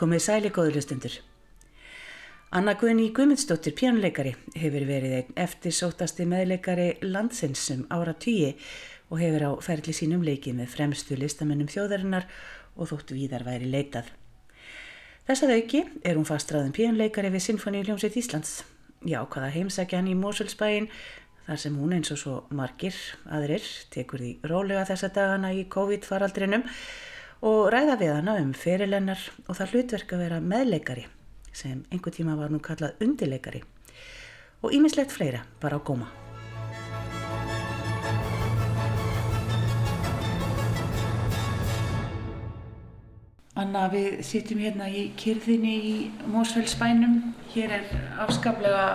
Komið sæli góðlustundur. Anna Guðni Guðmundsdóttir, pjánuleikari, hefur verið einn eftir sótasti meðleikari landsins um ára tíi og hefur á ferli sínum leikið með fremstu listamennum þjóðarinnar og þóttu víðar væri leitað. Þessað auki er hún fastraðum pjánuleikari við Sinfoni Ljómsveit Íslands. Já, hvaða heimsækja hann í Mósulsbæin, þar sem hún eins og svo margir aðrir tekur því rólega þessa dagana í COVID-faraldrinum og ræða við hana um fyrirlennar og það hlutverk að vera meðleikari sem einhver tíma var nú kallað undileikari og ímislegt fleira var á góma. Anna, við sittum hérna í kyrðinni í Mósfellsbænum. Hér er afskaplega,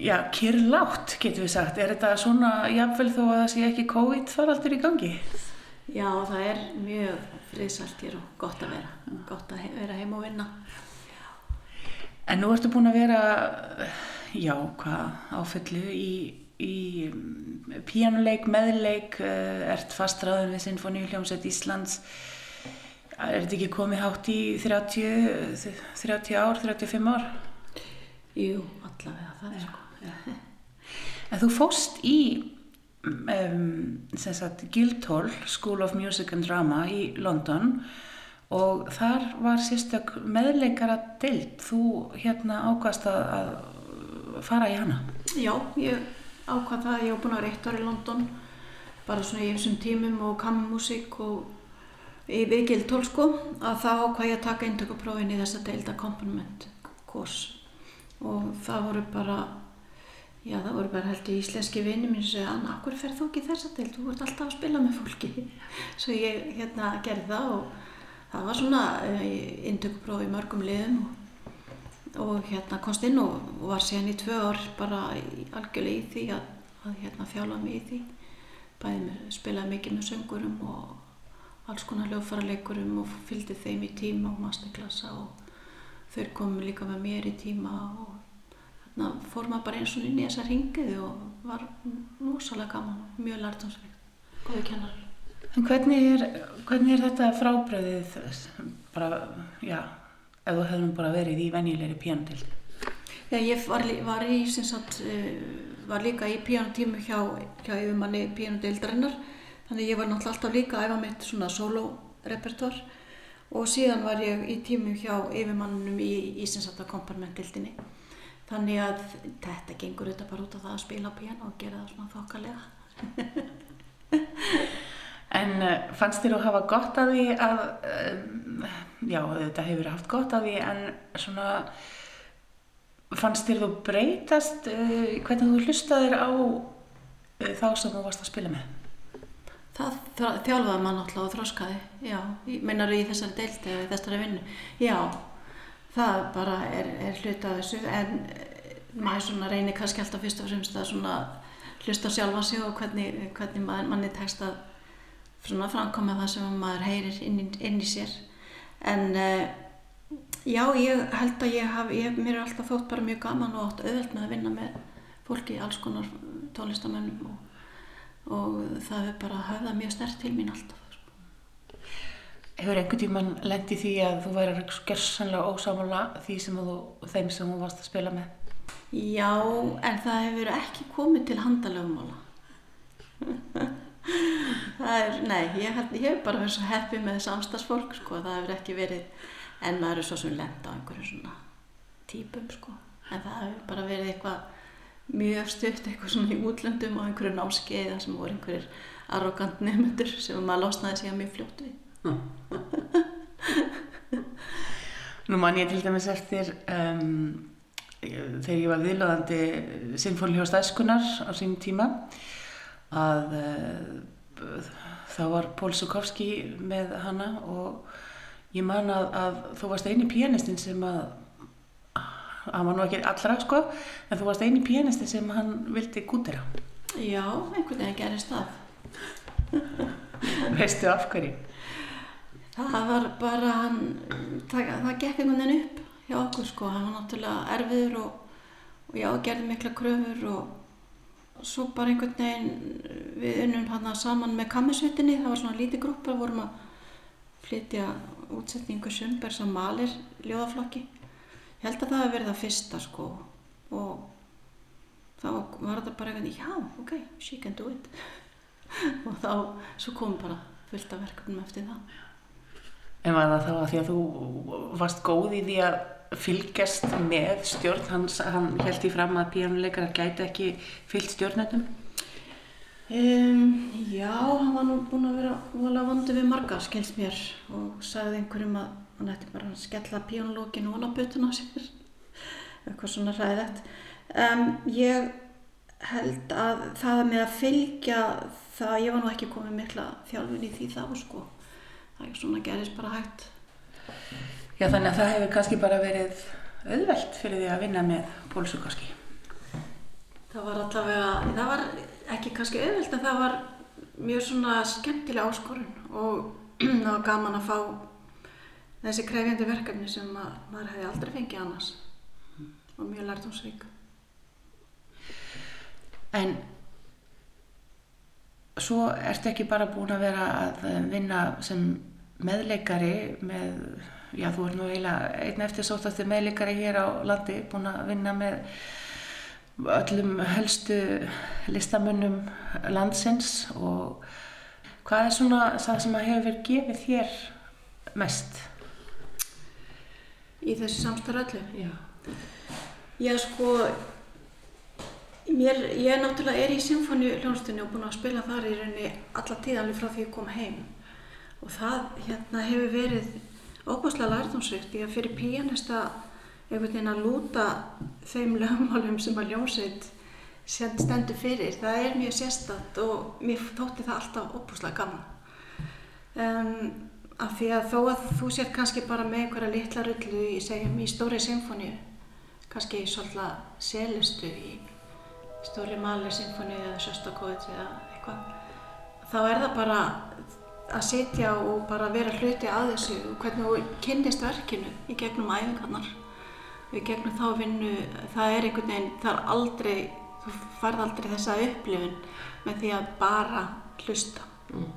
já, kyrlátt getur við sagt. Er þetta svona jafnvel þó að það sé ekki COVID-faraldur í gangi? Já, það er mjög friðsalt hér og gott að vera, gott að vera heim og vinna. En nú ertu búin að vera, já, hvað áfullu í, í mm, píjánuleik, meðleik, eh, ert fastraðun við Sinfoníuljómsveit Íslands. Er þetta ekki komið hátt í 30, 30 ár, 35 ár? Jú, allavega það er sko. En þú fóst í um, sagt, Guildhall School of Music and Drama í London og þar var sérstök meðleikara deilt. Þú hérna ákvæmst að, að fara í hana? Já, ég ákvæm það. Ég hef búin að vera eitt ár í London bara svona í þessum tímum og kammusík og í vikil tólsko að það ákvæm ég að taka eintökuprófin í þessa deild accompaniment kurs og það voru bara Já, það voru bara held í íslenski vinni mín sem segja, Anna, okkur fer þú ekki þess að til, þú ert alltaf að spila með fólki. Svo ég hérna gerði það og það var svona uh, indökupróf í mörgum liðum og, og hérna komst inn og, og var síðan í tvö ár bara í, algjörlega í því að, að hérna þjála mig í því. Bæði með, spilaði mikið með söngurum og alls konar hljóðfæraleikurum og fylgdi þeim í tíma og masterklassa og þau komu líka með mér í tíma og þannig að fór maður bara eins og inn í þessa ringiði og var núsalega gaman og mjög lærtámsveikt, góði kennar. En hvernig er, hvernig er þetta frábröðið bara, já, ef þú hefðum bara verið í venjulegri píanotild? Já, ég var, var í, sem sagt, var líka í píanotímu hjá, hjá yfirmanni píanotildarinnar, þannig ég var náttúrulega alltaf líka að æfa mitt svona solo-repertoar og síðan var ég í tímu hjá yfirmannunum í, í sem sagt, að komparmentildinni. Þannig að þetta gengur þetta bara út á það að spila piano og gera það svona þokkalega. en uh, fannst þér að hafa gott að því að, um, já þetta hefur haft gott að því en svona fannst þér þú breytast uh, hvernig þú hlustaðir á uh, þá sem þú varst að spila með? Það þjálfaði maður náttúrulega og þróskaði, já, meinar í þessari deilti eða þessari vinnu, já það bara er, er hluta af þessu en eh, maður reynir kannski alltaf fyrst og fremst að hlusta sjálfa sig og hvernig, hvernig maður, manni tekst að framkoma það sem maður heyrir inn í, inn í sér. En uh, já ég held að ég hafi, ég, mér er alltaf þótt bara mjög gaman og átt auðvelt með að vinna með fólki, alls konar tónlistamennum og, og það er bara að höfða mjög stert til mín alltaf Hefur einhvern tíman lendið því að þú væri gerðsanlega ósámála því sem þú, þeim sem þú varst að spila með? Já, en það hefur ekki komið til er, nei, ég hef, bara verið svo heppið með samstagsfólk, sko, það hefur ekki verið, en maður er svo sem lenda á einhverju svona típum, sko, en það hefur bara verið eitthvað mjög stutt, eitthvað svona í útlöndum og einhverju námskeiða sem voru einhverjir arrogant nefndur sem maður losnaði sig að mjög fljótt við. Nú man ég til dæmis eftir um, þegar ég var viðlöðandi Sinfónljóðs æskunar á sín tíma að uh, þá var Pól Sukovski með hana og ég man að, að þú varst eini pianistinn sem að hann var nú ekki allra sko en þú varst eini pianistin sem hann vildi gútera Já, einhvern veginn gerist það Veistu af hverju? Það var bara hann, það, það gekk einhvern veginn upp hjá okkur sko, hann var náttúrulega erfiður og, og já, gerði mikla kröfur og svo bara einhvern veginn við unnum hann saman með kammisveitinni, það var svona lítið grúpar, vorum að flytja útsetningu Sjönnbergs á Malir ljóðaflokki. Ég held að það hefði verið það fyrsta sko og þá var þetta bara eitthvað, já, ok, she can do it. og þá, svo kom bara fullt af verkefnum eftir það. En var það þá að því að þú varst góð í því að fylgjast með stjórn, hans, hann held í fram að píjánuleikarar gæti ekki fylgt stjórnendum? Um, já, hann var nú búinn að vera volið vondi við marga, skilst mér og sagði einhverjum að hann ætti bara að skella píjónulókin og hann á butuna á sér. Eitthvað svona ræðilegt um, ég held að það með að fylgja það, ég var nú ekki komið mikla þjálfin í því þá sko það er svona gerist bara hægt. Já, þannig að það hefur kannski bara verið auðvelt fyrir því að vinna með Pólsukarski Það var allavega, það var ekki kannski auðvilt en það var mjög svona skemmtileg áskorun og það var gaman að fá þessi krefjandi verkefni sem maður hefði aldrei fengið annars. Og mjög lært um svík. En svo ertu ekki bara búin að vera að vinna sem meðleikari með, já þú er nú eiginlega einn eftir sótasti meðleikari hér á landi, búin að vinna með öllum helstu listamönnum landsins og hvað er svona það sem að hefur verið gefið þér mest? Í þessu samstaröllu? Já. Já sko, mér, ég náttúrulega er í symfóni hljónstunni og búin að spila þar í rauninni alla tíðanlega frá því ég kom heim og það hérna hefur verið óbúslega lærdomsrikt því að fyrir píanista einhvern veginn að lúta þeim lögmálum sem að ljónsveit stendur fyrir. Það er mjög sérstatt og mér tótti það alltaf opúslega gaman. Um, af því að þó að þú sér kannski bara með einhverja litla rullu í, í stóri symfóníu, kannski svolítið selistu í stóri mali symfóníu eða sjöstakóðið eða eitthvað, þá er það bara að sitja og bara vera hluti að þessu og hvernig þú kynnist verkinu í gegnum æfingarnar við gegnum þá vinnu, það er einhvern veginn, það er aldrei, þú farð aldrei þessa upplifun með því að bara hlusta. Mm.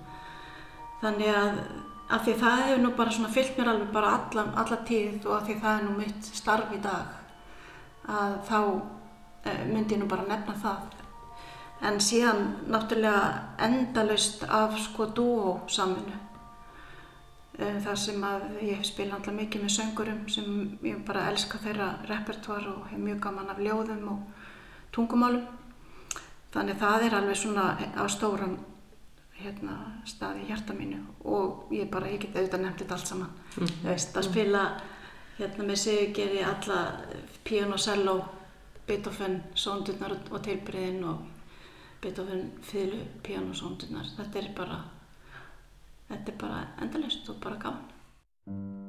Þannig að, að því það hefur nú bara svona fyllt mér alveg bara alla, alla tíð og að því það er nú mitt starf í dag, að þá e, myndi ég nú bara nefna það. En síðan náttúrulega endalust af sko dúo saminu Eh, þar sem að ég hef spilað alltaf mikið með söngurum sem ég bara elska þeirra repertoár og hef mjög gaman af ljóðum og tungumálum. Þannig það er alveg svona á stóran hérna, stað í hjarta mínu og ég bara, ég get auðvitað þetta allt saman. Mm -hmm. veist, að spila hérna með Sigurgeri alla piano, cello, Beethoven, sóndurnar og tilbreyðin og Beethoven, fylgu, piano, sóndurnar. Þetta er bara bara endalust og bara gaman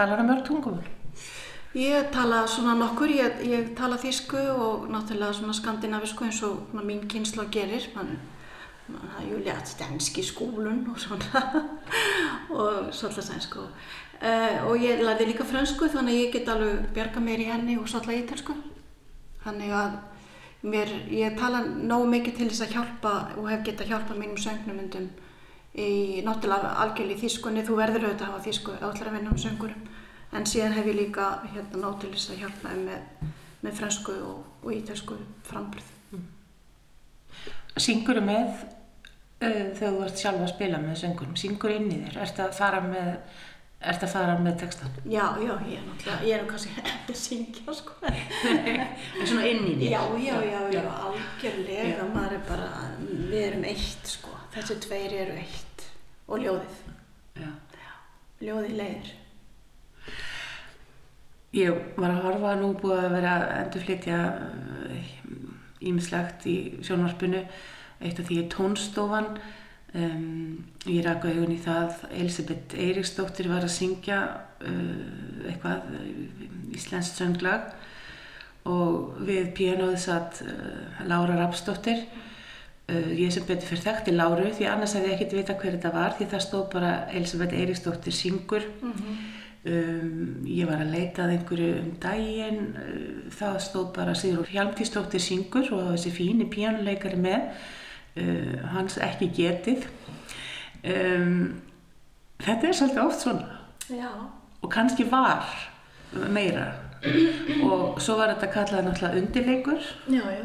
Talar það mörg tungumál? Ég tala svona nokkur, ég, ég tala þísku og náttúrulega svona skandinavisku eins og mín kynsla gerir. Man, man har ju lært dansk i skolen og svona og svolítið sænsku. Uh, og ég lærði líka fransku þannig að ég get alveg bjarga mér í henni og svolítið ítalsku. Þannig að mér, ég tala nógu mikið til þess að hjálpa og hef gett að hjálpa mínum söngnumundum í náttúrulega algjörlega í þískunni. Þú verður auðvitað að hafa þísku allar að vinna um söngurum. En síðan hef ég líka hérna náttúrulega að hjálpa með, með fransku og, og ítalsku frambröð. Mm. Syngur með uh, þegar þú ert sjálfa að spila með söngurum? Syngur inn í þér? Ertu að fara með Er þetta að fara með textan? Já, já, ég er náttúrulega, ég er kannski ekki að syngja, sko. Er svona inn í því? Já, já, já, já, algjörlega, já. maður er bara, við erum eitt, sko. Þessi tveir eru eitt og ljóðið. Já. já ljóðið leiðir. Ég var að horfa nú búið að vera endurflytja ímislegt í sjónvarpinu. Eitt af því er tónstofan. Um, ég ræk á augun í það. Elisabeth Eiríksdóttir var að syngja uh, eitthvað íslenskt sönglag. Og við pianoðið satt uh, Laura Rapsdóttir uh, ég sem betur fyrir þekkti Láru því annars hefði ég ekkert vita hver þetta var því það stóð bara Elisabeth Eiríksdóttir syngur. Mm -hmm. Um, ég var að leitað einhverju um daginn það stóð bara Sigur Hjalmtísdóttir syngur og þessi fíni pianoleikari með uh, hans ekki getið um, þetta er svolítið oft svona Já. og kannski var meira og svo var þetta kallað náttúrulega undirleikur já, já.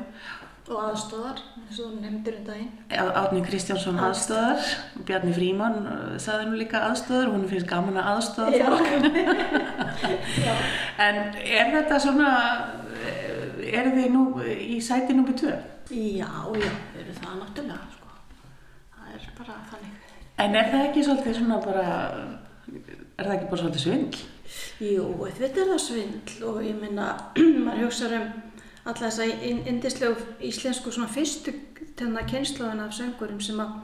Og aðstóðar eins og nefndir um daginn Átni Kristjánsson aðstóðar Bjarni Fríman uh, saði nú líka aðstóðar hún finnst gaman að aðstóða en er þetta svona er þið nú í sæti nr. 2? Já, já, eru það náttúrulega sko. það er bara þannig En er það ekki svolítið svona bara er það ekki bara svolítið svindl? Jú, þetta er það svindl og ég minna, maður hugsaður um alla þessa indislegu íslensku svona fyrstu tenna kynslaðan af söngurum sem að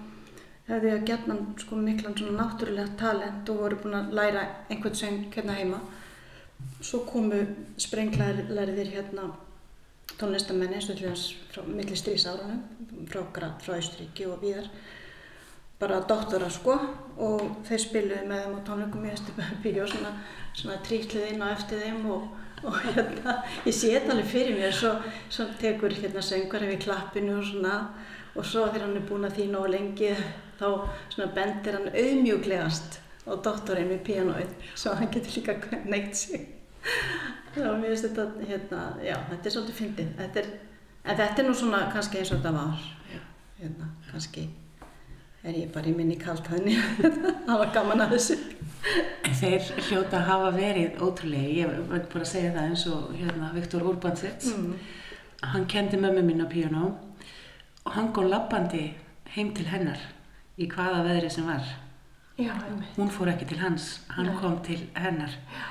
hefði að geta sko miklan svona náttúrulega talent og voru búin að læra einhvern söng hérna heima. Svo komu sprenglæriðir hérna tónlistamenni eins og til þess frá milli strísárunum frá frá Ísturíki og víðar bara doktora sko og þeir spiluði með þeim á tónleikum í Östubíu og svona, svona trítlið inn á eftir þeim og, og hérna ég sé þetta alveg fyrir mér svo, svo tekur hérna söngar við klappinu og svona og svo þegar hann er búin að þína og lengi þá svona bendir hann auðmjúglegast og doktorinn við pianoið svo hann getur líka neitt sig Já, mér finnst þetta, hérna, já, þetta er svolítið fyndið. En þetta er nú svona kannski eins og þetta var. Hérna, kannski er ég bara í minni kaltæðinni. það var gaman að þessu. Þeir hljóta hafa verið ótrúlega. Ég veit bara að segja það eins og hérna, Viktor Urbansits. Mm. Hann kendi mömmu mín á piano og hann góð lappandi heim til hennar í hvaða veðri sem var. Já, Hún fór ekki til hans, hann Nei. kom til hennar. Já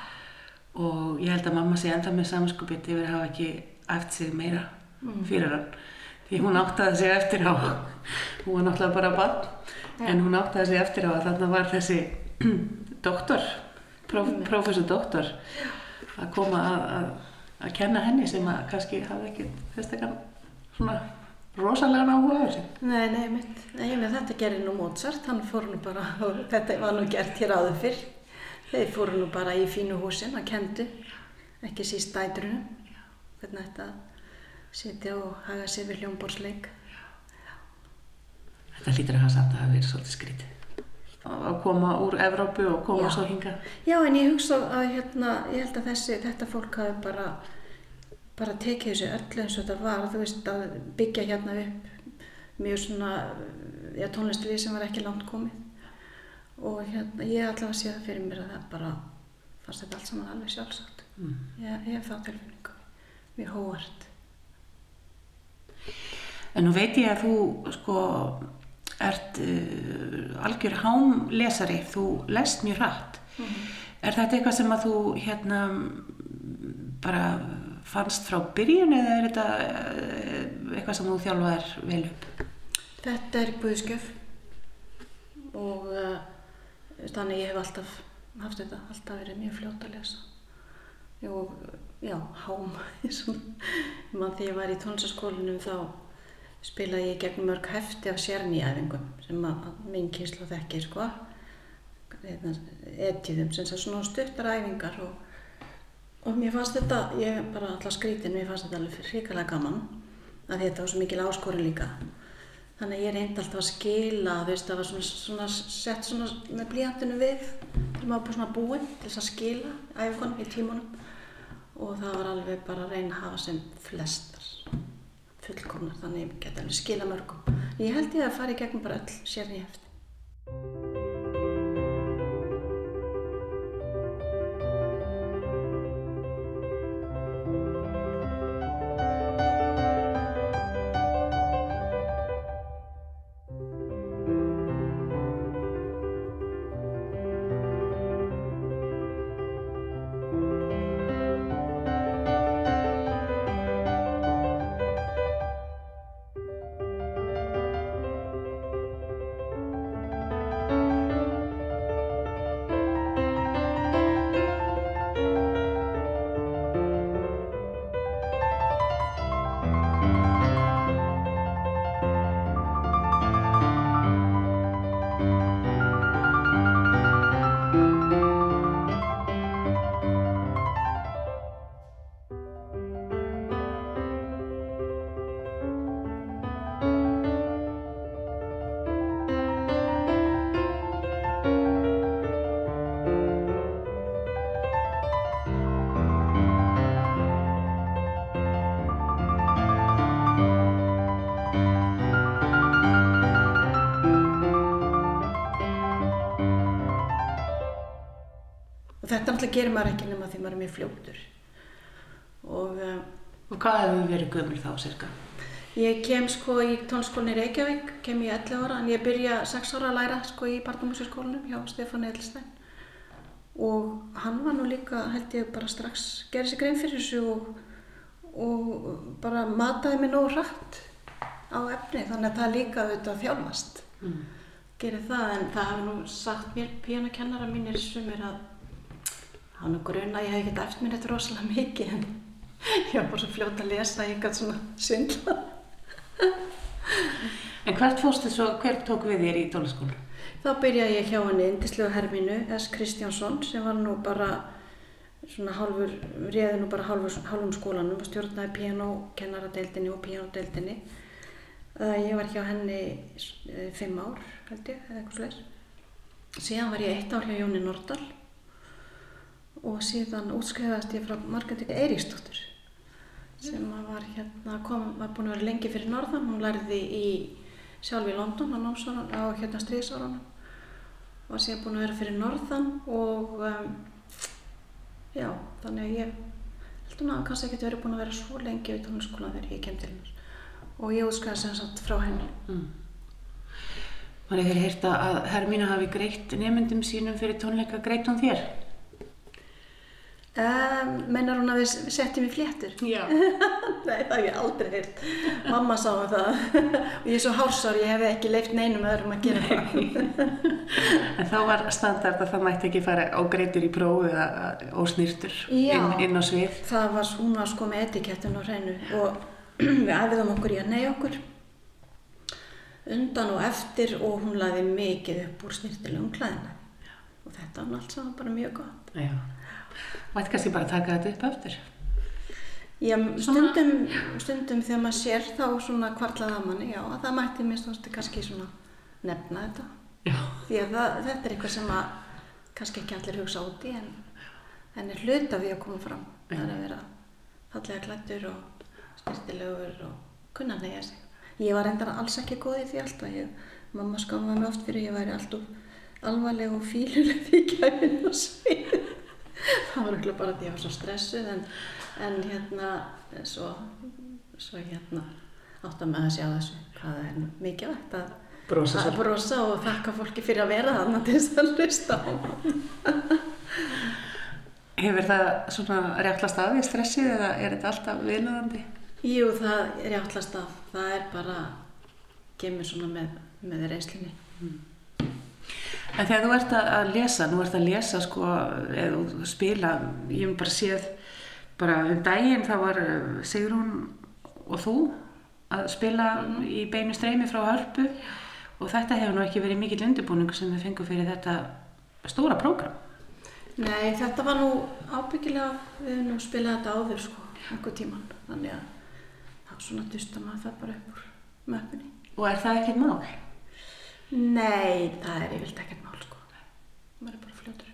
og ég held að mamma sé enda með samanskupið yfir að hafa ekki eftir sig meira mm. fyrir hann því hún áttaði sig eftir á hún var náttúrulega bara barn. Ja. en hún áttaði sig eftir á að þarna var þessi doktor próf, mm. professor doktor að koma að, að, að kenna henni sem að kannski hafði ekki þess svona rosalega náhuga á þessu. Nei, nei, mitt, nei, þetta gerir nú Mozart. Hann fór nú bara, þetta var nú gert hér áður fyrr. Þeir fóru nú bara í fínu húsin að kendu, ekki síst dætrunum, hvernig þetta setja og haga sér við hljómborðsleik. Þetta hlýtur að hafa samt að hafa verið svolítið skrítið. að koma úr Evrópu og koma Já. svo hinga. Já, en ég hugsa að hérna, ég held að þessi, þetta fólk hafi bara, bara tekið þessu öllu eins og þetta var, þú veist, að byggja hérna upp mjög svona, já, tónlistlið sem var ekki langt komið. Og hérna, ég allavega sé það fyrir mér að það bara, fannst þetta allt saman alveg sjálfsagt. Mm. Ég, ég hef þá tilfinningu, mjög hóvart. En nú veit ég að þú sko ert uh, algjör hámlesari, þú lest mjög hratt. Er þetta eitthvað sem að þú hérna bara fannst frá byrjun eða er þetta uh, eitthvað sem þú þjálfaðir vel upp? Þetta er Guðskjöf og uh, þannig ég hef alltaf haft þetta, alltaf verið mjög fljótt að lesa. Og já, hám, mann því ég var í tónlistaskólinum þá spilaði ég gegn mörg hefti af sérnýæfingum sem að, minn kynslu þekki, sko. Etjúðum, sem það svona stuttar æfingar og, og mér fannst þetta, ég bara alltaf skrítin, mér fannst þetta alveg hrikalega gaman að þetta var svo mikil áskori líka. Þannig að ég reyndi alltaf að skila, veist, það var svona, svona sett svona með blíjantinu við, þegar maður bara svona búinn til þess að skila æfingunum í tímunum og það var alveg bara að reyna að hafa sem flestar fullkomnar, þannig ég geti alveg skila mörgum. Ég held ég að fara í gegnum bara öll sérni hefti. Þetta náttúrulega gerir maður ekki nema því maður er mjög fljótur. Og uh, Og hvað hefur verið gömul þá, cirka? ég kem sko í tónskólinni Reykjavík, kem ég 11 ára, en ég byrja 6 ára að læra sko í barnamúsískólinum hjá Stefán Edelstein. Og hann var nú líka, held ég, bara strax gerði sér grein fyrir þessu og, og bara mataði mig nógu hratt á efni, þannig að það líka auðvitað þjálfast. Mm. Gerir það, en það hafi nú sagt mér píanokennara mínir sumir að hann er grunn að ég hef ekkert eftir mér þetta rosalega mikið en ég var bara svo fljót að lesa ég gæti svona svindla. En hvert fórstu svo, hver tók við þér í tónliskólu? Þá byrjaði ég hjá henni indislega herminu S. Kristjánsson sem var nú bara svona hálfur, réði nú bara hálfur, hálfum skólanum og stjórnaði pianokennaradeildinni og pianodeildinni. Uh, ég var hjá henni uh, fimm ár held ég, eða eitthvað slags. Síðan var ég eitt ár hjá Jóni Nordal og síðan útskrifaðist ég frá Margrethe Eiríksdóttur sem var hérna, kom, var búin að vera lengi fyrir norðan, hún lærði í sjálf í London á, á hérna stríðsárunum var síðan búin að vera fyrir norðan og um, já, þannig að ég held hún að kannski ekki verið búin að vera svo lengi við tónliskólan þegar ég kem til hennar og ég útskrifaði sem sagt frá henni Mm. Man hefur heyrt að Hermína hafi greitt nefndum sínum fyrir tónleika, greitt hún þér? Um, mennar hún að við setjum í fléttur? Já. Nei, það hef ég aldrei heyrt. Mamma sá um það og ég er svo hársar, ég hef ekki leift neinum öðrum að gera það. En þá var standard að það mætti ekki fara á greitur í próf eða ósnýrtur Já. inn, inn á svið. Það var var sko með etikettun á hreinu og við æfiðum okkur í að neyja okkur undan og eftir og hún laði mikið upp úr snirtilegum klæðina. Og þetta var allt saman bara mjög gott. Já. Mætti kannski bara taka þetta upp eftir. Já, stundum, stundum þegar maður sér þá svona kvarlaða manni, já, að það mætti mér stóðstu kannski svona nefna þetta. Já. því að það, þetta er eitthvað sem að kannski ekki allir hugsa út í en, en er hluta við að koma fram það er að vera fallega klættur og styrtilegur og kunna neyja sig ég var endara alls ekki góð í því alltaf ég, mamma skámaði mig oft fyrir ég væri alltaf alvarleg og fíluleg því kæminn og svið það var ekki bara því að ég var svo stressuð en, en hérna svo, svo hérna átt að með að sjá þessu hvað er mikilvægt að Brosa að brosa og þakka fólki fyrir að vera þarna til þess að hlusta á. Hefur það svona réttlast að því stressið eða er þetta alltaf viðlöðandi? Jú, það er játlast að það er bara kemur svona með, með reynslunni En þegar þú ert að að lesa, nú ert að lesa sko, eða spila, ég hef bara séð, bara um daginn þá var eh, Sigrún og þú að spila í beinu streymi frá hörpu og þetta hefur nú ekki verið mikill undirbúningu sem við fengum fyrir þetta stóra prógram. Nei, þetta var nú ábyggilega við höfum nú spilað þetta áður sko, einhver tíman þannig að þá svona dusta maður það bara upp úr möppunni Og er það ekkert mál? Nei, það er yfirleitt ekkert mál sko. Maður er bara fljótur.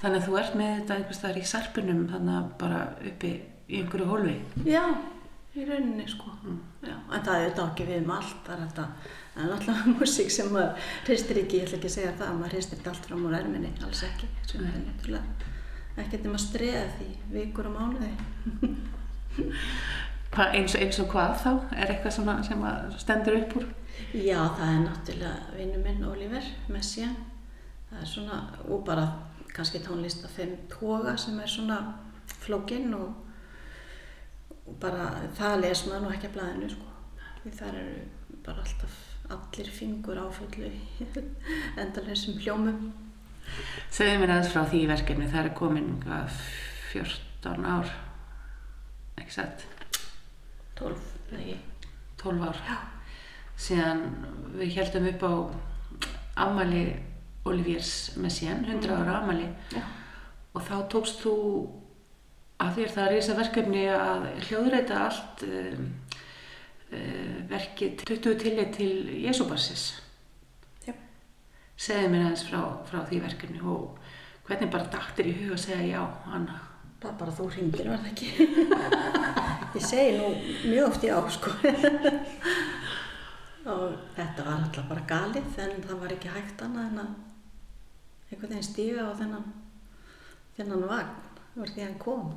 Þannig að þú ert með þetta einhvers staðar í sarpunum þannig að bara uppi í einhverju hólfi. Já, í rauninni sko. Já, en það er þetta ekki við um allt. Það er alltaf, það er náttúrulega músík sem maður hristir ekki, ég ætla ekki að segja það maður hristir þetta allt fram úr erminni, alls ekki. Sem er náttúrulega ekkert um að streða því vikur og mánuði. Eins, og, eins og hvað þá? Er eitthvað sem stendur upp úr? Já, það er náttúrulega vinnu minn Oliver Messian það er svona, og bara kannski tónlist af þeim toga sem er svona flókinn og, og bara það les maður nú ekki að blæðinu sko. Því þar eru bara alltaf allir fingur áfullu í endalausum hljómum. Segðu mér aðeins frá því verkefni, það er komin hvað, 14 ár, ekki satt, 12, eða 12 ár. Já. Síðan við heldum upp á ammali Oliviers Messiaen, 100 ára ammali Já. og þá tókst þú að þér það þess verkefni að hljóðreita allt um, uh, verkið 20 tillit til Jésúbarsis. Já. Segðu mér aðeins frá, frá því verkefni og hvernig bara dagtir í hug að segja já, Anna. Er bara þú hringir, var það ekki? Ég segi nú mjög oft já, sko. og þetta var alltaf bara galið, en það var ekki hægt annað en að einhvern veginn stíga á þennan, þennan vagn, úr því hann kom.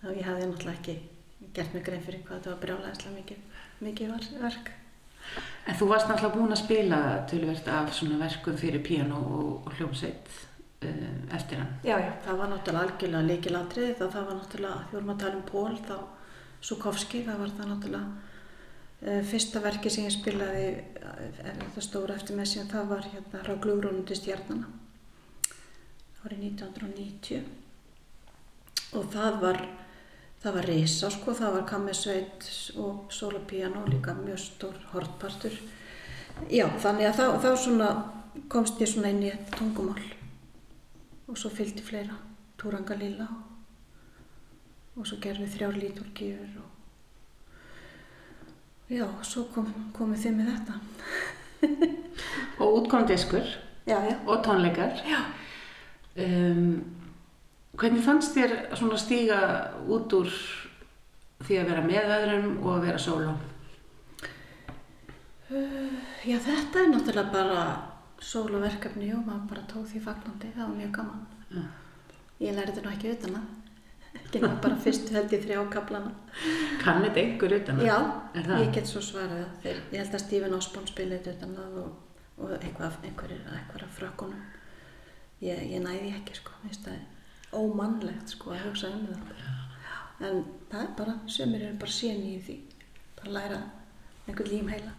Þá ég hafði náttúrulega ekki gert mig grein fyrir hvað þetta var brjálæðislega mikið, mikið verk. En þú varst náttúrulega búin að spila tölvert af svona verkum fyrir piano og, og hljómsveit uh, eftir hann. Já, já. Það var náttúrulega algjörlega líkilatriði, þá það var náttúrulega, því vorum að tala um Pól, þá Sukovski, það var það náttúrulega fyrsta verki sem ég spilaði, uh, þetta stóra eftir með síðan, það var hérna Rá glugrónum til stjarnana, árið 1990 og það var, það var risa sko, það var kammisveit og solopiano, líka mjög stór hortpartur. Já, þannig að þá, þá svona komst ég svona inn í þetta tungumál og svo fylgdi fleira Túranga Lilla og, svo gerðum við þrjár líturgífur og já, svo kom, komið þið með þetta. Og útkom diskur já, já, og tónleikar. Um, hvernig fannst þér svona stíga út úr því að vera með öðrum og að vera sóló? já þetta er náttúrulega bara sóluverkefni og maður bara tók því fagnandi, það var mjög gaman. Já. ég lærði þetta nú ekki utan að nú bara fyrstu held ég þrjá kaplana Kann þetta einhver utan að? já, það? ég get svo svarað það. þeir, ég held að Stephen Osborne spilaði þetta utan að og, og einhverja frökkunum ég, ég næði ekki sko, mér finnst það ómannlegt sko að hugsa um þetta en það er bara, sömur eru bara séni í því bara læra einhvern lím heila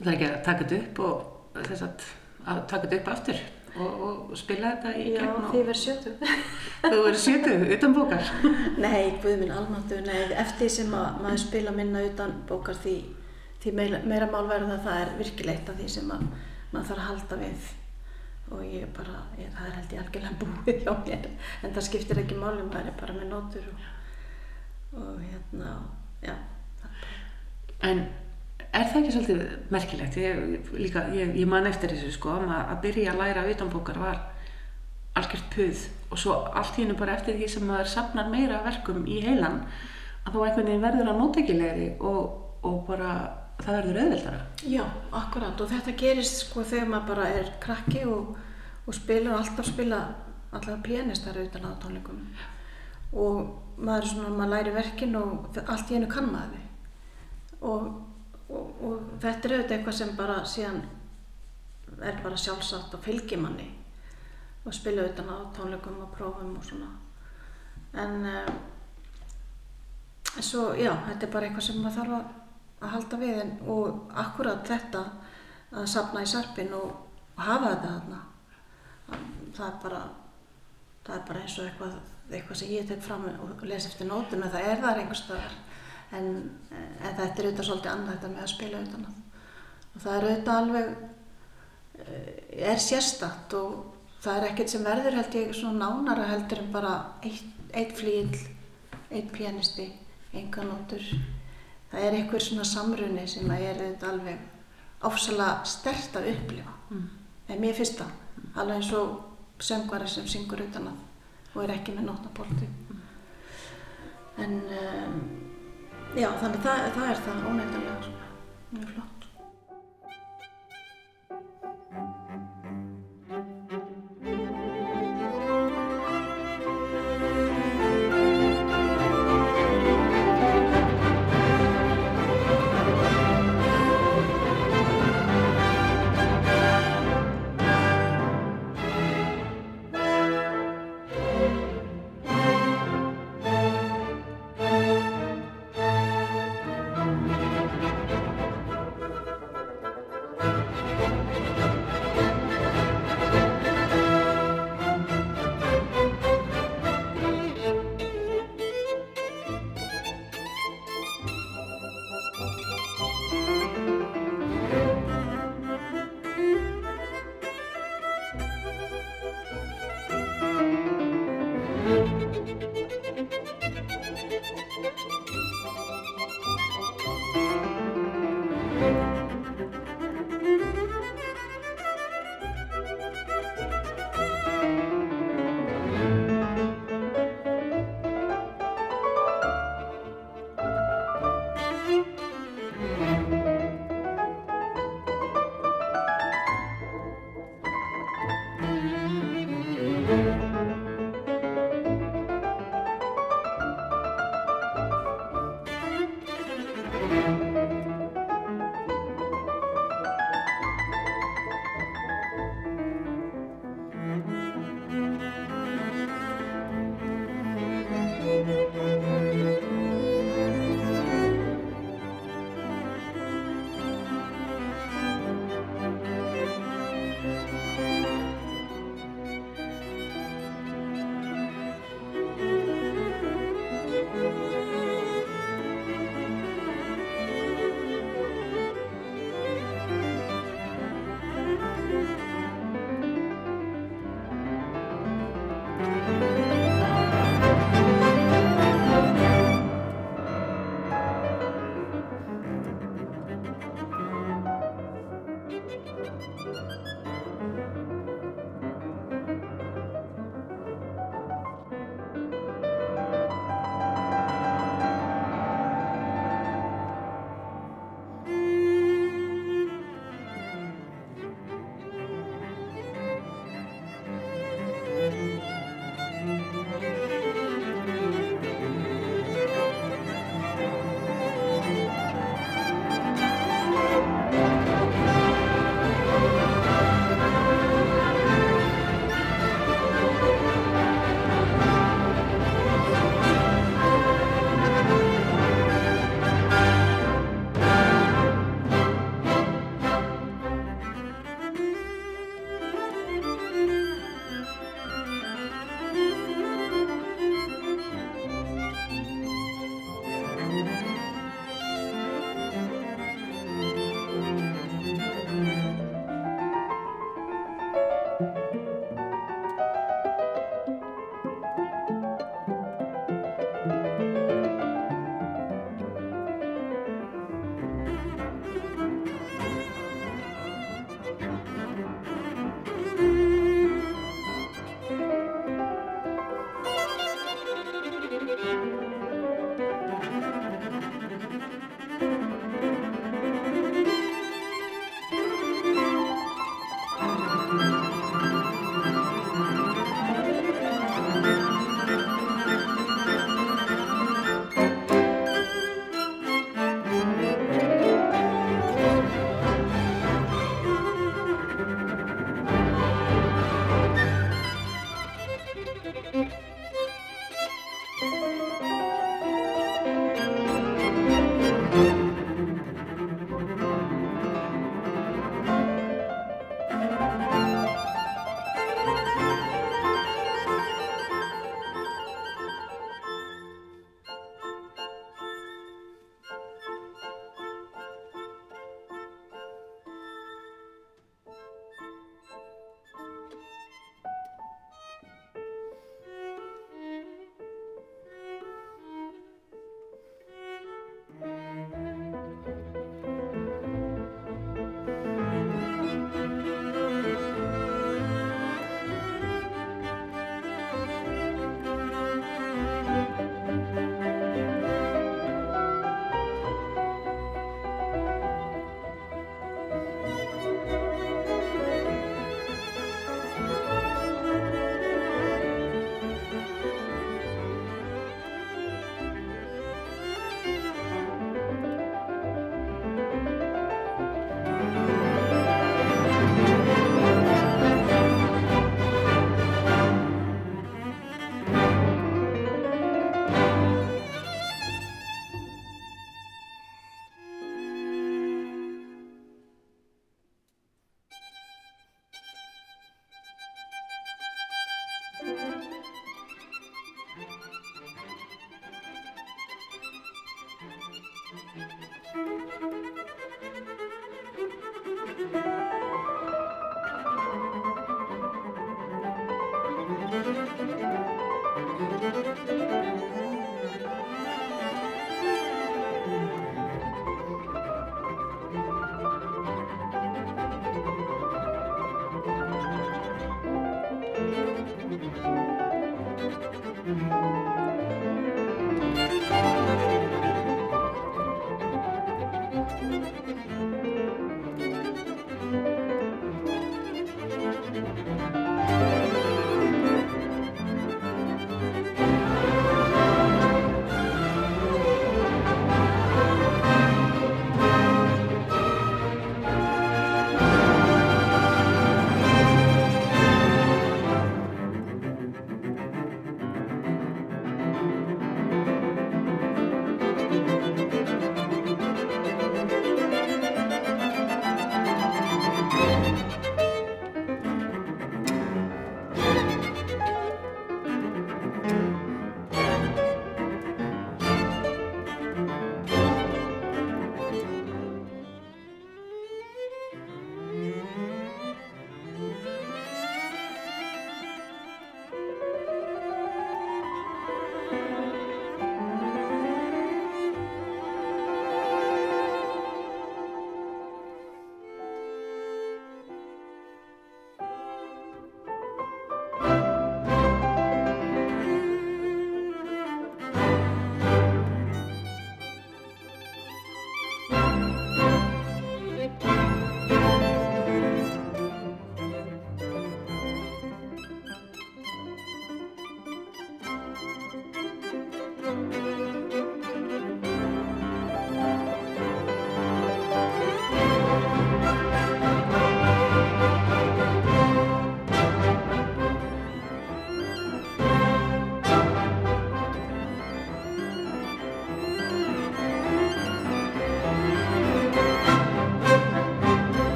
Það er ekki að taka þetta upp og þess að, að taka þetta upp aftur og, og spila þetta í Já, gegn og því verð sjötu. þú verður sjötuð utan bókar. Nei, guð minn almáttu, nei, eftir sem að maður spila minna utan bókar því, því meira, meira mál verður það, það er virkilegt af því sem að maður þarf að halda við og ég bara, ég, það er held ég algjörlega búið hjá mér, en það skiptir ekki máli, maður er bara með nótur og, og hérna, já, það er En er það ekki svolítið merkilegt? Ég, líka, ég, ég man eftir þessu sko að að byrja að læra utan bókar var algjört puð og svo allt hennu bara eftir því sem maður safnar meira verkum í heilan að þú einhvern veginn verður að nótækilegri og, og bara það verður auðveldara. Já, akkurat og þetta gerist sko þegar maður bara er krakki og, og spilar og alltaf spila allavega pianistar utan á tónleikum og maður er svona, maður læri verkin og allt einu kann maður og, og, og þetta er auðvitað eitthvað sem bara síðan er bara sjálfsagt og fylgir manni og spila utan á tónleikum og prófum og svona. En uh, svo, já, þetta er bara eitthvað sem maður þarf að, að halda við. En, og akkurat þetta að safna í sarpin og, og hafa þetta þarna það er bara það er bara eins og eitthvað, eitthvað sem ég tek fram og les eftir nótum en það er þar einhvers staðar en, en þetta er auðvitað svolítið annað þetta með að spila utan að og það er auðvitað alveg eh, er sérstakt og það er ekkert sem verður held ég svona nánara heldur en bara eitt, eitt flíl, eitt pianisti, enga nótur. Það er einhver svona samrunni sem að er auðvitað alveg ofsalega stert að upplifa. Mm. En mér finnst það, alveg eins og söngvari sem syngur utan að og er ekki með nótnapolti. En um, já, þannig það, það er það svona, mjög flott.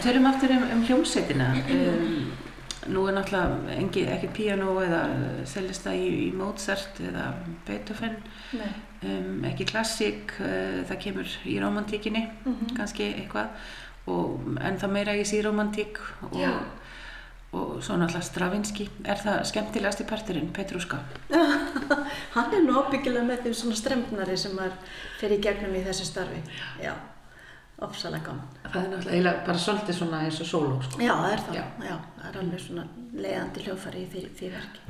En erum aftur um, um hljómsveitina. Um, nú er náttúrulega engi, ekki piano eða selista í, í Mozart eða Beethoven, um, ekki klassík, uh, það kemur í romantíkinni, mm -hmm. kannski eitthvað, og, en það meira í síromantík og, og svo náttúrulega Stravinsky. Er það skemmtilegast í parturinn, Petruska? Hann er nú ábyggilega með því svona stremnari sem er fyrir gegnum í þessu starfi. Já ofsalega gaman. Það er náttúrulega bara svolítið svona eins og sóló sko. Já, það er það. Já. Já, það er alveg svona leiðandi hljófari í því, því verki.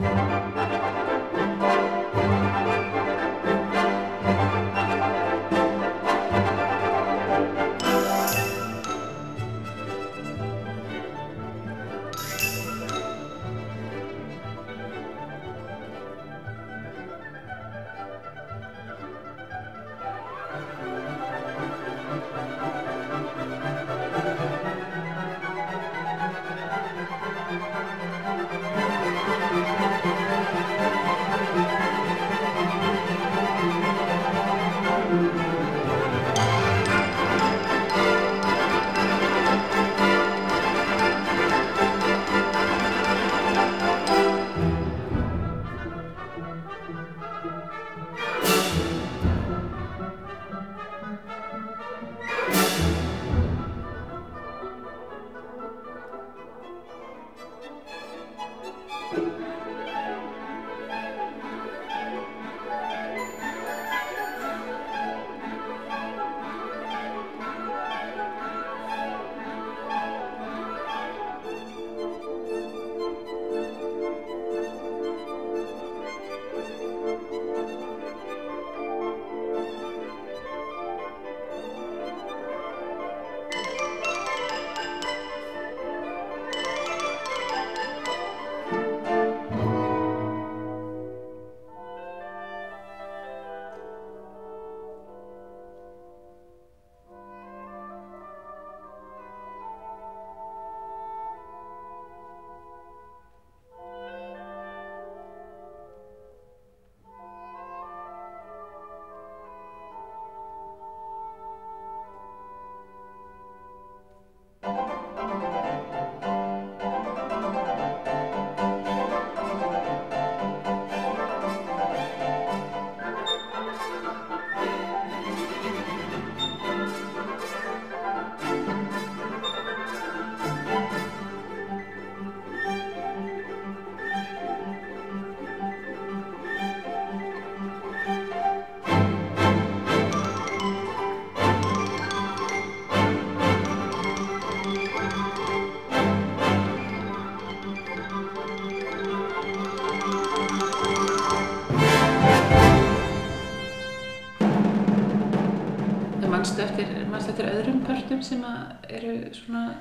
Pörtum sem eru svona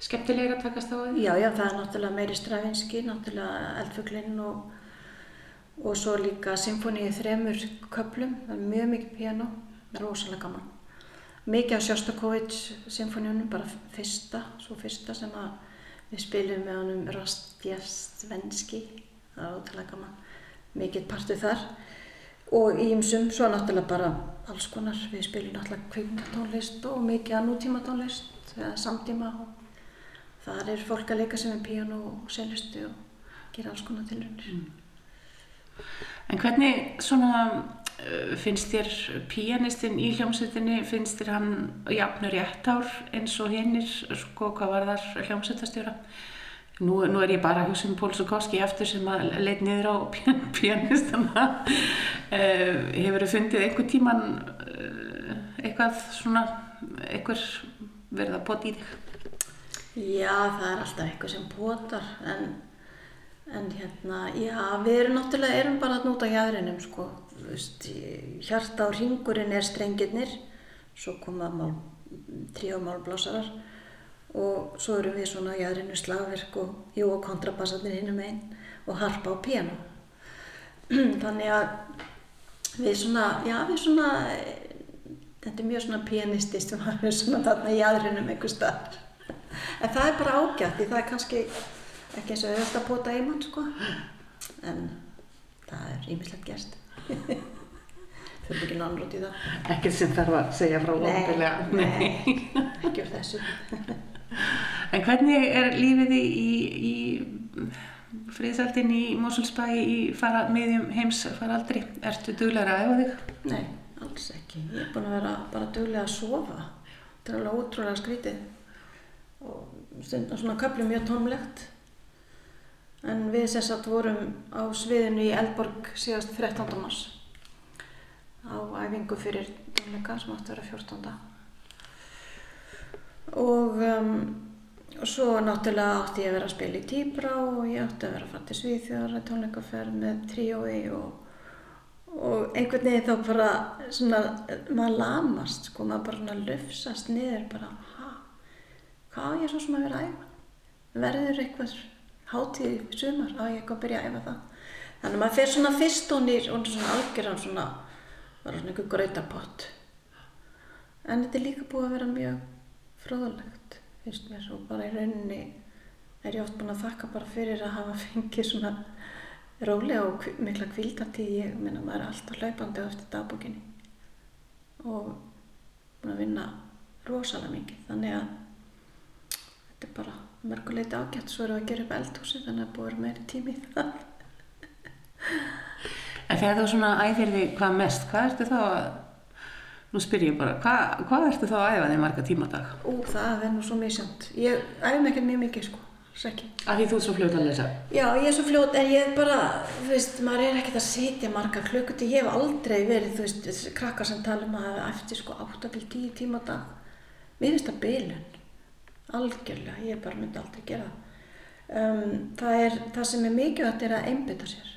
skemmtilega að takast á því? Já, já, það er náttúrulega meiri Stravinski, náttúrulega Eldfuglinn og, og svo líka symfóníið þremur köplum, það er mjög mikið piano, rosalega gaman. Mikið af Sjóstakovits symfóníunum, bara fyrsta, svo fyrsta sem við spilum með honum Rastjastvenski, það er ótrúlega gaman, mikið partu þar og ímsum, svo náttúrulega bara alls konar, við spilum náttúrulega kveikmyndatónlist og mikið að nútíma tónlist eða samtíma og þar er fólk að leika sem er piano og seljustu og gera alls konar tilröndis mm. En hvernig svona uh, finnst þér pianistinn í hljómsveitinni, finnst þér hann jafnur rétt ár eins og hinnir, sko hvað var þar hljómsveitastjóra? Nú, nú er ég bara að hugsa um Pól Sukovski eftir sem að leit niður á pianistana. Uh, hefur þið fundið einhver tíman uh, eitthvað svona, eitthvað verið að pota í þig? Já, það er alltaf eitthvað sem potar en, en hérna, já, við erum náttúrulega, erum bara að núta jæðrinum sko. Vist, hjarta á ringurinn er strengirnir, svo koma mál, tríomálblásarar og svo erum við svona jæðrinu slagverk og, jú, og kontrabassarnir hinnum einn og harpa og piano þannig að við svona, já við svona þetta er mjög svona pianistist við erum svona þarna jæðrinum einhver starf en það er bara ágætt því það er kannski ekki eins og auðvitað að bota í mann sko. En það er ímislegt gerst þurfum ekki náttúrulega út í það. Ekkert sem þarf að segja frá nei, nei, ekki úr þessu En hvernig er lífið í, í, í friðsaldin í Mosulsbæ í fara, miðjum heims faraldri? Ertu duglegar að æfa þig? Nei, alls ekki. Ég er búin að vera bara duglega að sofa. Þetta er alveg ótrúlega skrítið og stundum svona köflum mjög tónlegt. En við sérstætt vorum á sviðinu í Elborg síðast 13. mars á æfingu fyrir tónleika sem átti að vera 14. Og um, svo náttúrulega átti ég að vera að spila í Tíbrá og ég átti að vera að til Svíþjóðar tónleikaferð með tríói og, og einhvern veginn þá bara svona, maður lamast sko, maður bara svona lufsast niður bara, ha, hvað á ég svo sem að vera að æfa? Verður eitthvað hátíð sumar á ég að byrja að æfa það? Þannig að maður fer svona fyrst og nýr og svona algjörðan svona, bara svona einhver grautapott. En þetta er líka búið að vera mjög fróðalegt, finnst mér, og bara í rauninni er ég oft búin að þakka bara fyrir að hafa fengið svona rólega og mikla kvildatíð. Ég meina, maður er alltaf hlaupandi á eftir dagbókinni og búin að vinna rosalega mikið. Þannig að þetta er bara mörguleiti ágætt. Svo við að gera upp eldhúsi, þannig að búið meiri tími í það. En þegar þú svona æfir þig hvað mest, hvað ertu þá að, nú spyr ég bara, hvað, hvað ertu þá að æfa þig marga tíma á dag? Ú, það er nú svo misjönd. Ég æfum ekkert mjög mikið, sko. Alls ekki. Af því þú ert svo fljót að lesa. Já, ég er svo fljót, en ég er bara, þú veist, maður er ekkert að sitja marga klukkuti. Ég hef aldrei verið, þú veist, krakkar sem tala um að hafa eftir sko 8-10 tíma á dag. Mér finnst það bilun. Algjörlega, ég bara myndi aldrei gera það. Um, það, er, það sem er mikilvægt er að einbytta sér.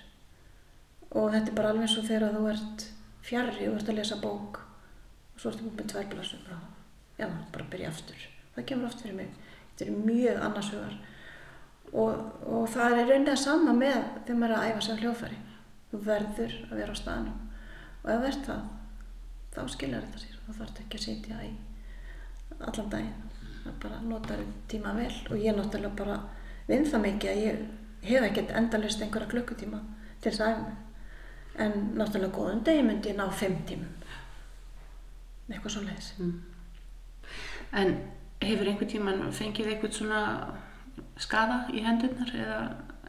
Og þetta er bara alveg og þegar þú ert fjarrri svo ertu búin blasur bara, já, bara byrja aftur. Það kemur oft fyrir mig. Þetta er mjög annarshugar. Og, og það er raunin að sama með þegar maður er að æfa sig á hljóðfæri. Þú verður að vera á staðnum. Og ef ert það, þá skiljar þetta sér. Þá þarf ekki að sitja í allan daginn. Það bara notar tíma vel. Og ég náttúrulega bara vinn það mikið að ég hef ekkert endalist einhverja klukkutíma til þess að æfa mig. En náttúrulega góðum degi myndi ég ná fimm tímum. Eitthvað svo leiðis. En hefur einhvern tíman fengið eitthvað svona skada í hendurnar eða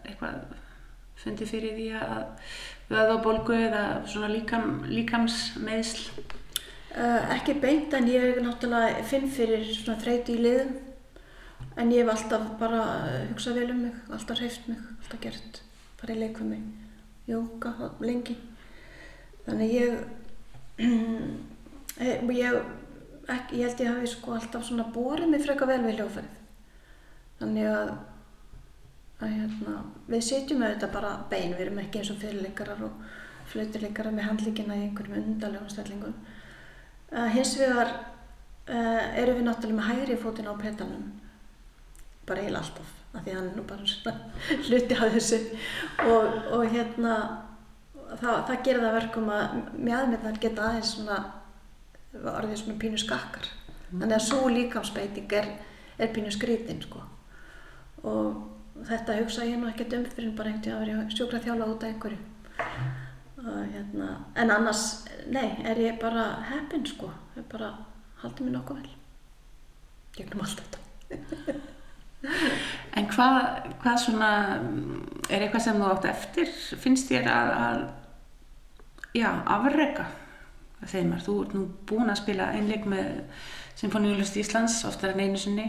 eitthvað fundið fyrir því að vöðabólgu eða svona líkam, líkamsmeðsl? Uh, ekki beint en ég náttúrulega finn fyrir svona þreyti í liðum en ég hef alltaf bara hugsað vel um mig, alltaf hreift mig, alltaf gert, farið í leik við mig, jóka lengi. Þannig ég, ég, ekki, ég held ég hafi sko alltaf svona borið mig freka vel við hljófarið. Þannig að, að hérna, við sitjum auðvitað bara bein, við erum ekki eins og fyrirleikarar og flauturleikarar með handlíkina í einhverjum undarlegum stellingum. Uh, hins vegar uh, erum við náttúrulega með hægri fótinn á petanum, bara eiginlega alltaf, af því hann er nú bara svona hluti af þessu og, og hérna það, það gerir það verkum að mjöðmyndan geta aðeins svona orðið svona pínu skakkar. Þannig að svo líkamsbeiting er, er pínu skrítin sko og þetta hugsa ég nú ekkert um fyrir bara einhvern veginn að vera sjúkla þjála út af einhverju. Og, hérna, en annars, nei, er ég bara heppin sko, ég bara haldi mér nokkuð vel gegnum allt þetta. En hvað, hvað svona, er eitthvað sem þú átt eftir, finnst þér að, að já, afrega, segir maður, þú ert nú búin að spila einleik með Sinfoníulust Íslands, oftar en einu sinni,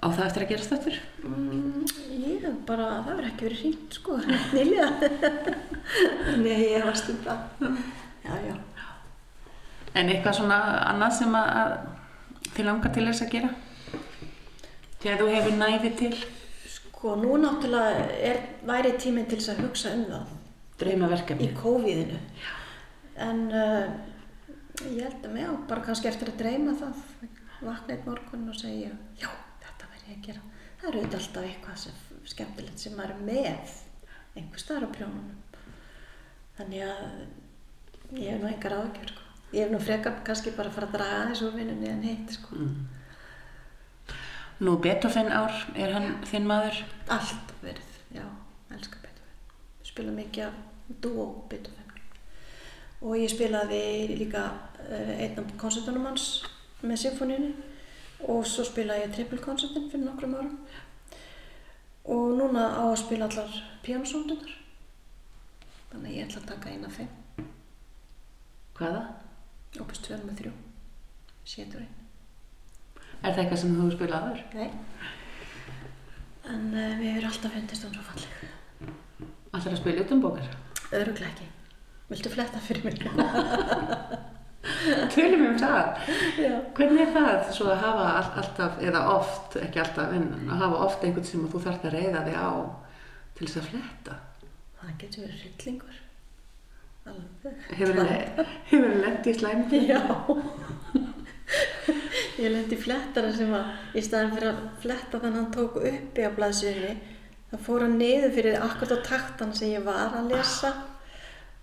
á það eftir að gerast þetta? Mm, ég hef bara, það verður ekki verið hringt sko, nýlega. Nei, ég var stundra. Já, já. En eitthvað svona annað sem að, þið langar til þess að gera? Þegar þú hefur næði til Sko, nú náttúrulega er, væri tíminn til þess að hugsa um það draumaverkefni. í COVID-inu. En uh, ég held að mig á bara kannski eftir að dreyma það, vakna eitt morgun og segja, já, þetta verður ég að gera. Það eru auðvitað alltaf eitthvað sem, skemmtilegt sem maður er með einhver staðar á prjónunum. Þannig að ég hef nú engar ágjör, sko. Ég hef nú frekar kannski bara að fara að draga úr vinnunni en hitt, sko. Mm. Nú Beethoven ár, er hann þinn maður? Alltaf verið, já, elska Beethoven. Spila mikið af dúó Beethoven. Og ég spilaði líka uh, einn af koncertunum hans með symfóníunni og svo spilaði ég trippelkonsertin fyrir nokkrum árum og núna á að spila allar píjónsóndunar þannig að ég ætla að taka eina fimm Hvaða? opust 2 með 3 sétur einn Er það eitthvað sem þú hefur spilað aður? Nei. En uh, við erum alltaf fundist hún svo falleg. Alltaf að spila út um bókar? Öruglega ekki. Viltu fletta fyrir mig? Tölum við um það. Já. Hvernig er það svo að hafa all, alltaf, eða oft, ekki alltaf, en að hafa oft einhvern sem þú þarf að reyða þig á til þess að fletta? Það getur verið hryllingur. Alveg. Hefur þið lendið í slæmi? Já. Ég lendi flettara sem að í staðan fyrir að fletta þannig að hann tók uppi á blaðsjöfni þá fór hann niður fyrir akkurat á taktan sem ég var að lesa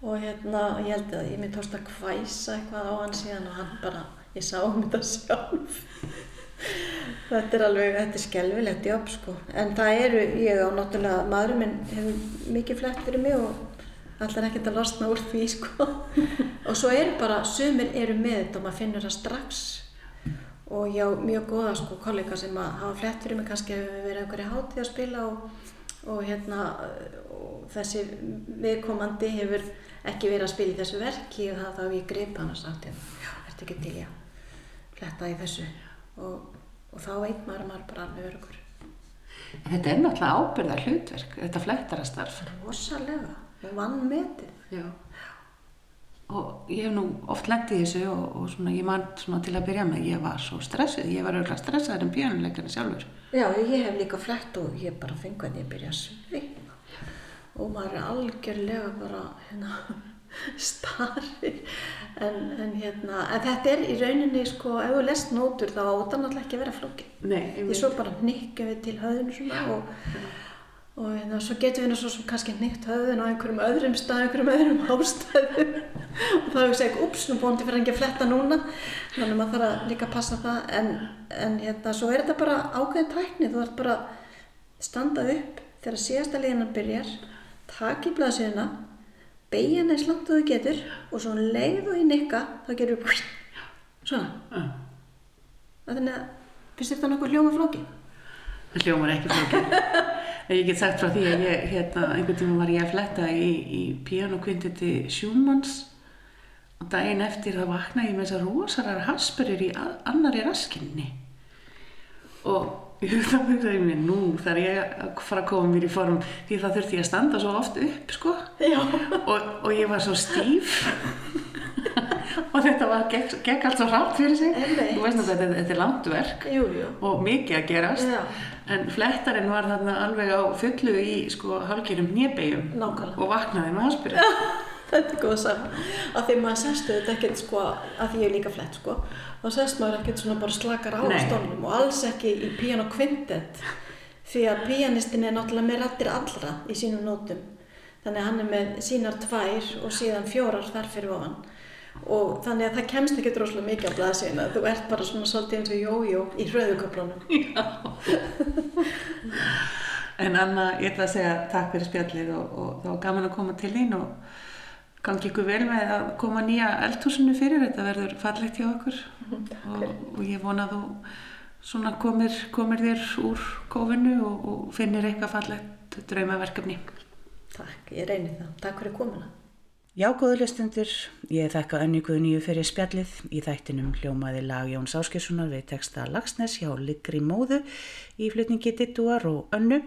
og hérna ég held að ég myndi að hvæsa eitthvað á hann síðan og hann bara, ég sá um þetta sjálf. Þetta er alveg, þetta er skelvilegt jobb sko. En það eru, ég á náttúrulega maðurinn minn hefur mikið flett fyrir mig og allar ekkert að losna úr því sko. Og svo eru bara, sumir eru með þetta og maður finnur það strax. Og ég á mjög góða sko kollega sem að hafa flett fyrir mig kannski hefur verið einhverju hátíð að spila og, og hérna og þessi viðkomandi hefur ekki verið að spila í þessu verki og það þá ég greip hann og sagt já, ertu ekki til ég að fletta í þessu? Og, og þá veit maður að maður bara alveg örugur En þetta er náttúrulega ábyrðar hlutverk, þetta flettarastarf. rosalega, vann metið Já. Og ég hef nú oft lendið í þessu og, og svona, ég man svona til að byrja með, ég var svo stressuð, ég var auðvitað stressaður en björnuleikarni sjálfur. Já, ég hef líka flett og ég bara fengi hvernig ég byrja að svika og maður er algjörlega bara hérna, starri. En, en hérna, en þetta er í rauninni sko, ef þú lest nótur þá áta náttúrulega ekki að vera flókin Nei, því svo bara hnikkjum við til svona og, og hérna, svo getum við nú svo kannski hnikkt höfðun á einhverjum öðrum stað, einhverjum öðrum ástæðum og þá hefur við segjað, ups, nú bóndi fyrir ekki að fletta núna. Þannig að maður þarf að líka passa það. En, en hérna, svo er þetta bara ákveðin tækni, þú þarf bara að standa upp þegar síðasta líðanar byrjar taka í blaðsíðuna. Beigja henni eins langt þú getur. Og svo um leið og í nikka þá gerir við svona. Þannig að finnst þetta nokkuð hljóma flóki hljómar ekki flókið. ég get sagt frá því að ég, hérna, einhvern tíma var ég að fletta í, í pianokvintiti Schumanns og daginn eftir það vaknaði ég með þessar rosarar hasperir í annari raskinni. Og ég þá hugsaði mér, nú þarf ég að fara að koma mér í form því það þurfti ég að standa svo oft upp, sko. Og, og ég var svo stíf. og þetta var, gekk, gekk allt svo hratt fyrir sig. Þú veist náttúrulega, þetta, þetta er langt verk Jú, jú. og mikið að gerast Já. en flettarinn var þarna alveg á fullu í sko nýbegjum Nákvæmlega. og vaknaði með haspyrið Þetta er góð að sagja. Af því maður sestu þetta ekkert sko, af því ég er líka flett sko, þá sest maður ekkert svona bara slakar á Nei. stólnum og alls ekki í piano quintet. Því að pianistin er náttúrulega með rættir allra í sínum nótum. Þannig að hann er með sínar tvær og síðan fjórar þar fyrir ofan. Og þannig að það kemst ekki droslega mikið á blaðsina. Þú ert bara svona svolítið eins og jójó í hröðuköflunum. en Anna, ég ætla að segja takk fyrir spjallið og, og var gaman að koma til þín og gangi ykkur vel með að koma nýja eldhúsinu fyrir þetta verður fallegt hjá okkur og, og ég vona þú svona komir, komir þér úr kófinu og, og finnir eitthvað fallegt draumaverkefni Takk, ég reyni það. Takk fyrir komuna. Já, góðu hlustundur, ég þekka Önni Guðnýju fyrir spjallið. Í þættinum hljómaði lag Jóns Áskilssonar við texta Lagsnes hjá Ligri Móðu í flutningi Dittuar og Önnu.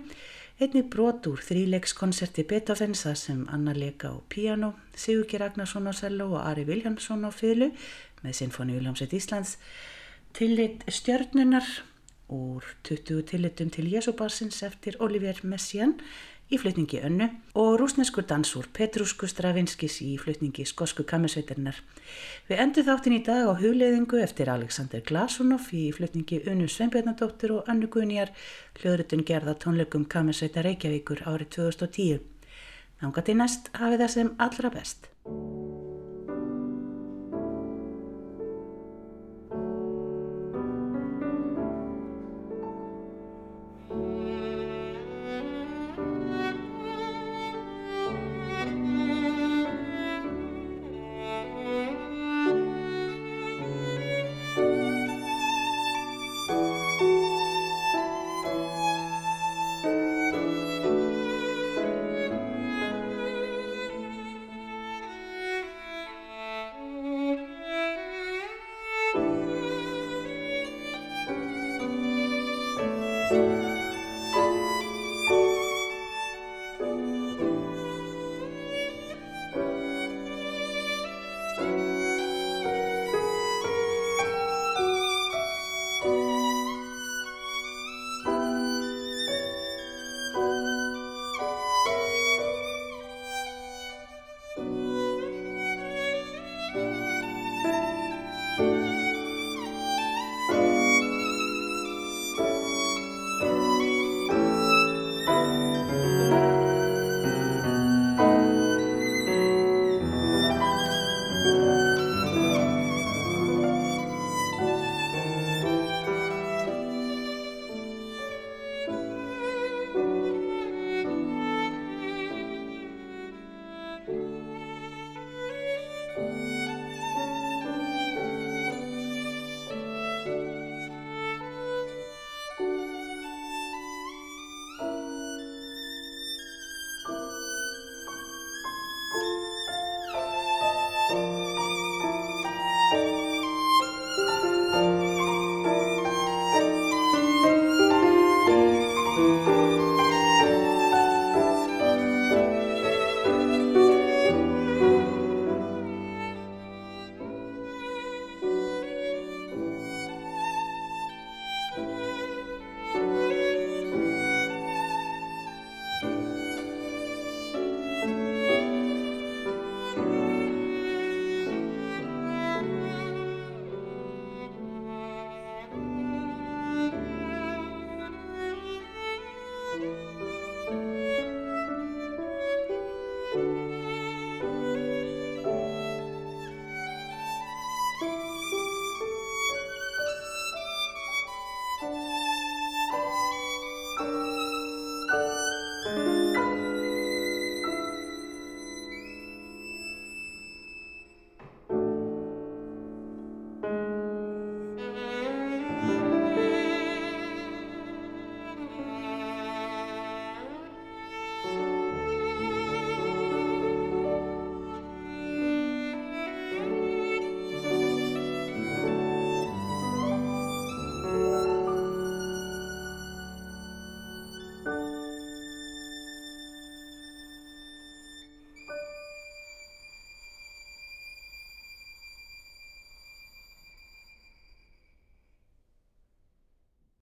Einnig brot úr þríleikskonserti Beethovens það sem Anna leika á piano, Sigurki Ragnarsson á cello og Ari Viljámsson á fylgu með Sinfoni Viljámsveit Íslands. Tillit stjörnunar úr 20 tillitum til Jesúbarsins eftir Oliver Messiaen í flutningi önnu og rúsneskur dansúr Petrusku Stravinskis í flutningi skosku kammersveitarinnar. Við endur þáttin í dag á hugleðingu eftir Alexander Glasunov í flutningi Unnu Sveinbjörnadóttir og Annu Guðnýjar hljóðrutun gerða tónleikum kammersveita Reykjavíkur árið 2010. Nángat í næst hafið það sem allra best.